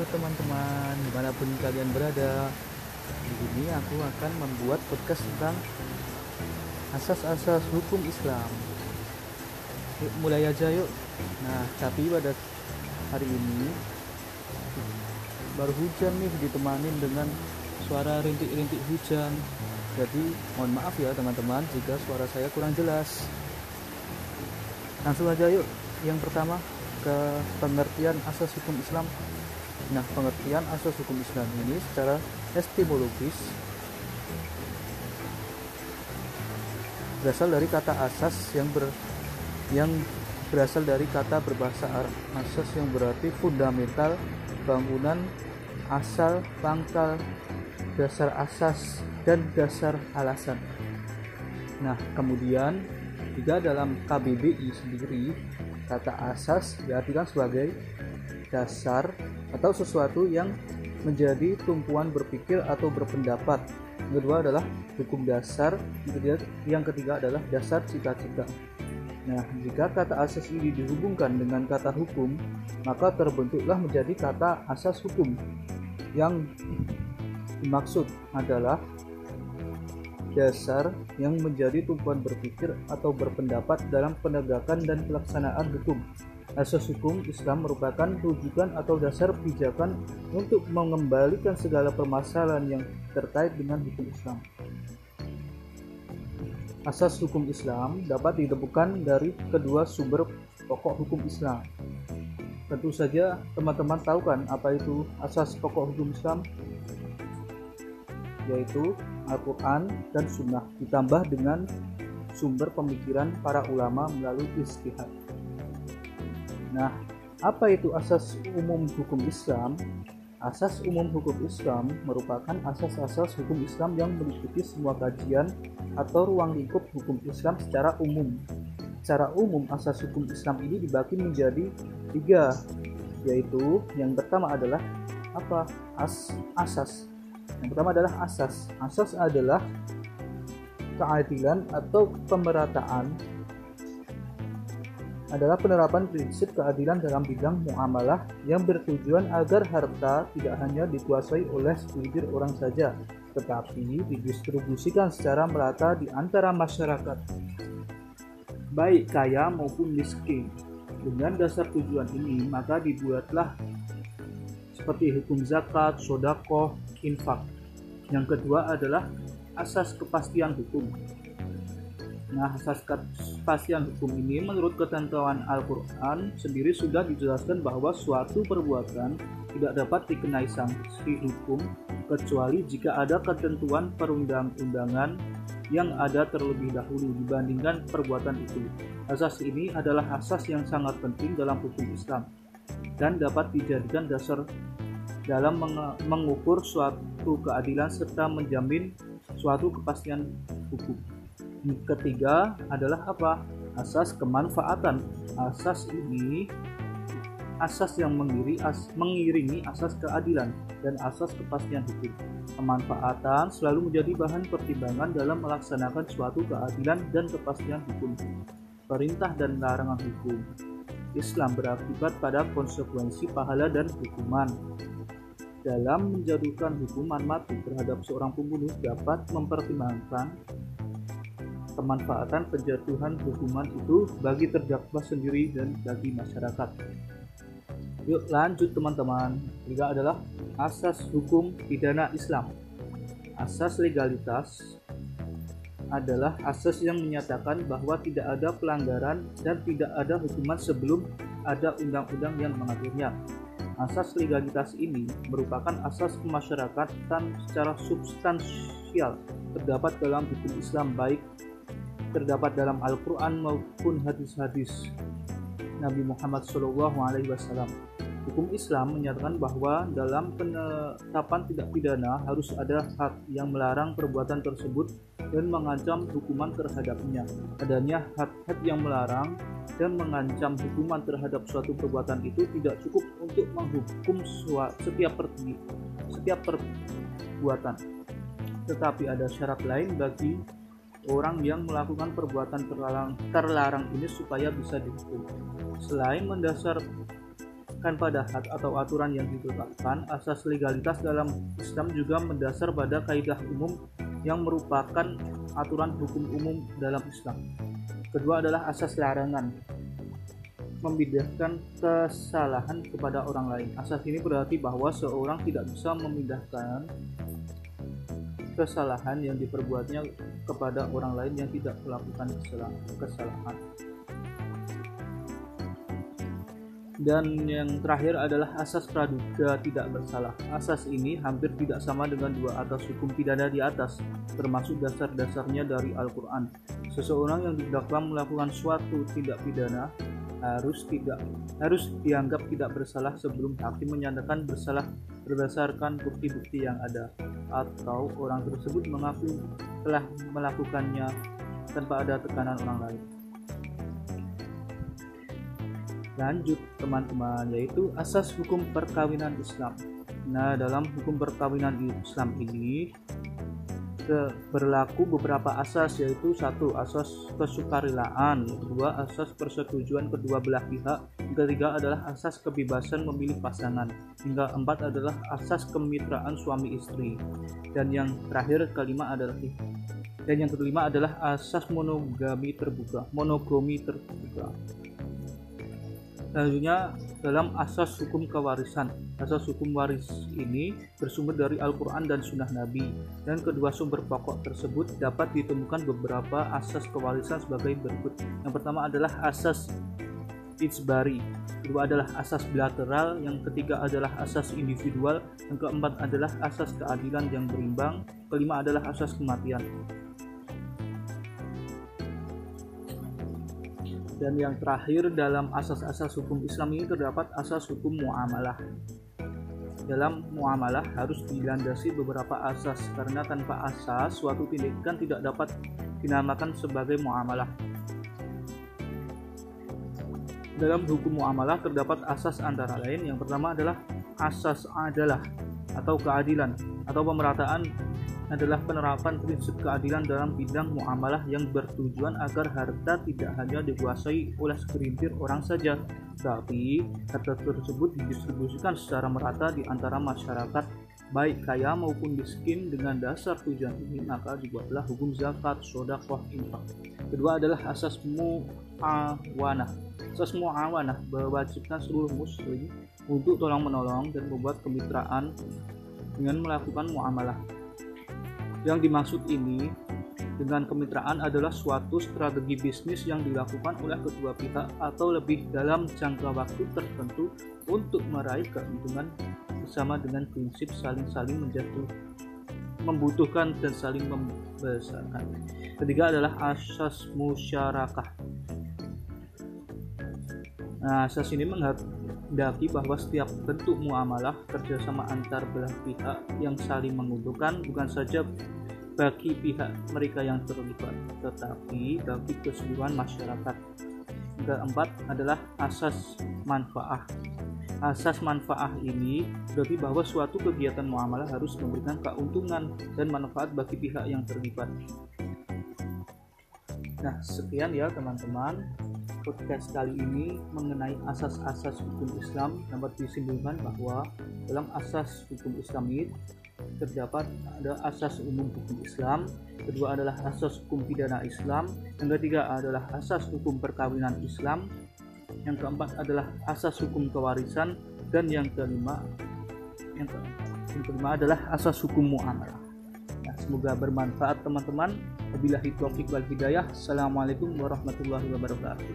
Halo teman-teman, di mana pun kalian berada Di sini aku akan membuat podcast tentang Asas-asas hukum Islam. Yuk mulai aja yuk. Nah tapi pada hari ini Baru hujan nih ditemani dengan suara rintik-rintik hujan. Jadi mohon maaf ya teman-teman jika suara saya kurang jelas. Langsung aja yuk. Yang pertama ke pengertian asas hukum Islam. Nah, pengertian asas hukum Islam ini secara etimologis berasal dari kata asas yang ber yang berasal dari kata berbahasa Arab. Asas yang berarti fundamental bangunan asal pangkal dasar asas dan dasar alasan. Nah kemudian jika dalam KBBI sendiri Kata asas diartikan sebagai dasar atau sesuatu yang menjadi tumpuan berpikir atau berpendapat. Yang kedua adalah hukum dasar, yang ketiga, yang ketiga adalah dasar cita-cita. Nah, jika kata asas ini dihubungkan dengan kata hukum, maka terbentuklah menjadi kata asas hukum. Yang dimaksud adalah dasar yang menjadi tumpuan berpikir atau berpendapat dalam penegakan dan pelaksanaan hukum. Asas hukum Islam merupakan rujukan atau dasar pijakan untuk mengembalikan segala permasalahan yang terkait dengan hukum Islam. Asas hukum Islam dapat ditemukan dari kedua sumber pokok hukum Islam. Tentu saja teman-teman tahu kan apa itu asas pokok hukum Islam? Yaitu Al-Quran dan Sunnah ditambah dengan sumber pemikiran para ulama melalui istihad. Nah, apa itu asas umum hukum Islam? Asas umum hukum Islam merupakan asas-asas hukum Islam yang meliputi semua kajian atau ruang lingkup hukum Islam secara umum. Secara umum, asas hukum Islam ini dibagi menjadi tiga, yaitu yang pertama adalah apa? As asas yang pertama adalah asas. Asas adalah keadilan atau pemerataan adalah penerapan prinsip keadilan dalam bidang muamalah yang bertujuan agar harta tidak hanya dikuasai oleh segelintir orang saja, tetapi didistribusikan secara merata di antara masyarakat, baik kaya maupun miskin. Dengan dasar tujuan ini, maka dibuatlah seperti hukum zakat, sodakoh, infak. Yang kedua adalah asas kepastian hukum. Nah, asas kepastian hukum ini menurut ketentuan Al-Quran sendiri sudah dijelaskan bahwa suatu perbuatan tidak dapat dikenai sanksi hukum kecuali jika ada ketentuan perundang-undangan yang ada terlebih dahulu dibandingkan perbuatan itu. Asas ini adalah asas yang sangat penting dalam hukum Islam dan dapat dijadikan dasar dalam mengukur suatu keadilan serta menjamin suatu kepastian hukum. Ketiga adalah apa? Asas kemanfaatan. Asas ini asas yang mengiri, as, mengiringi asas keadilan dan asas kepastian hukum. Kemanfaatan selalu menjadi bahan pertimbangan dalam melaksanakan suatu keadilan dan kepastian hukum. Perintah dan larangan hukum. Islam berakibat pada konsekuensi pahala dan hukuman dalam menjatuhkan hukuman mati terhadap seorang pembunuh dapat mempertimbangkan kemanfaatan penjatuhan hukuman itu bagi terdakwa sendiri dan bagi masyarakat. Yuk lanjut teman-teman. Tiga adalah asas hukum pidana Islam. Asas legalitas adalah asas yang menyatakan bahwa tidak ada pelanggaran dan tidak ada hukuman sebelum ada undang-undang yang mengaturnya. Asas legalitas ini merupakan asas kemasyarakatan secara substansial terdapat dalam hukum Islam baik terdapat dalam Al-Quran maupun hadis-hadis Nabi Muhammad SAW. Hukum Islam menyatakan bahwa dalam penetapan tidak pidana harus ada hak yang melarang perbuatan tersebut dan mengancam hukuman terhadapnya. Adanya hak-hak yang melarang dan mengancam hukuman terhadap suatu perbuatan itu tidak cukup untuk menghukum setiap setiap perbuatan. Tetapi ada syarat lain bagi orang yang melakukan perbuatan terlarang, terlarang ini supaya bisa dihukum. Selain mendasar Tanpa had atau aturan yang ditetapkan, asas legalitas dalam Islam juga mendasar pada kaidah umum yang merupakan aturan hukum umum dalam Islam. Kedua adalah asas larangan, memindahkan kesalahan kepada orang lain. Asas ini berarti bahwa seorang tidak bisa memindahkan kesalahan yang diperbuatnya kepada orang lain yang tidak melakukan kesalahan. Dan yang terakhir adalah asas praduga tidak bersalah. Asas ini hampir tidak sama dengan dua atas hukum pidana di atas, termasuk dasar-dasarnya dari Al-Quran. Seseorang yang didakwa melakukan suatu tindak pidana harus tidak harus dianggap tidak bersalah sebelum hakim menyatakan bersalah berdasarkan bukti-bukti yang ada atau orang tersebut mengaku telah melakukannya tanpa ada tekanan orang lain. Lanjut teman-teman yaitu asas hukum perkawinan Islam. Nah dalam hukum perkawinan Islam ini berlaku beberapa asas yaitu satu asas kesukarelaan kedua asas persetujuan kedua belah pihak ketiga adalah asas kebebasan memilih pasangan hingga empat adalah asas kemitraan suami istri dan yang terakhir kelima adalah dan yang kelima adalah asas monogami terbuka monogami terbuka Selanjutnya dalam asas hukum kewarisan. Asas hukum waris ini bersumber dari Al-Quran dan Sunnah Nabi. Dan kedua sumber pokok tersebut dapat ditemukan beberapa asas kewarisan sebagai berikut. Yang pertama adalah asas ijbari, kedua adalah asas bilateral, yang ketiga adalah asas individual, yang keempat adalah asas keadilan yang berimbang, kelima adalah asas kematian. Dan yang terakhir dalam asas-asas hukum Islam ini terdapat asas hukum muamalah. Dalam muamalah harus dilandasi beberapa asas karena tanpa asas suatu tindakan tidak dapat dinamakan sebagai muamalah. Dalam hukum muamalah terdapat asas antara lain yang pertama adalah asas adalah atau keadilan atau pemerataan adalah penerapan prinsip keadilan dalam bidang muamalah yang bertujuan agar harta tidak hanya dikuasai oleh segelintir orang saja, tapi harta tersebut didistribusikan secara merata di antara masyarakat baik kaya maupun miskin dengan dasar tujuan ini maka dibuatlah hukum zakat, sodakoh, infak. Kedua adalah asas muawanah. Asas muawanah mewajibkan seluruh muslim untuk tolong menolong dan membuat kemitraan dengan melakukan muamalah yang dimaksud ini dengan kemitraan adalah suatu strategi bisnis yang dilakukan oleh kedua pihak atau lebih dalam jangka waktu tertentu untuk meraih keuntungan bersama dengan prinsip saling-saling menjatuh membutuhkan dan saling membesarkan. Ketiga adalah asas musyarakah. Nah, asas ini menghendaki bahwa setiap bentuk muamalah kerjasama antar belah pihak yang saling menguntungkan bukan saja bagi pihak mereka yang terlibat, tetapi bagi keseluruhan masyarakat. Keempat adalah asas manfaat. Asas manfaat ini berarti bahwa suatu kegiatan muamalah harus memberikan keuntungan dan manfaat bagi pihak yang terlibat. Nah, sekian ya teman-teman podcast kali ini mengenai asas-asas hukum Islam dapat disimpulkan bahwa dalam asas hukum Islam ini terdapat ada asas umum hukum Islam, kedua adalah asas hukum pidana Islam, yang ketiga adalah asas hukum perkawinan Islam, yang keempat adalah asas hukum kewarisan dan yang kelima yang, kelima adalah asas hukum muamalah. Semoga bermanfaat teman-teman. Wabillahi taufiq wal hidayah. Assalamualaikum warahmatullahi wabarakatuh.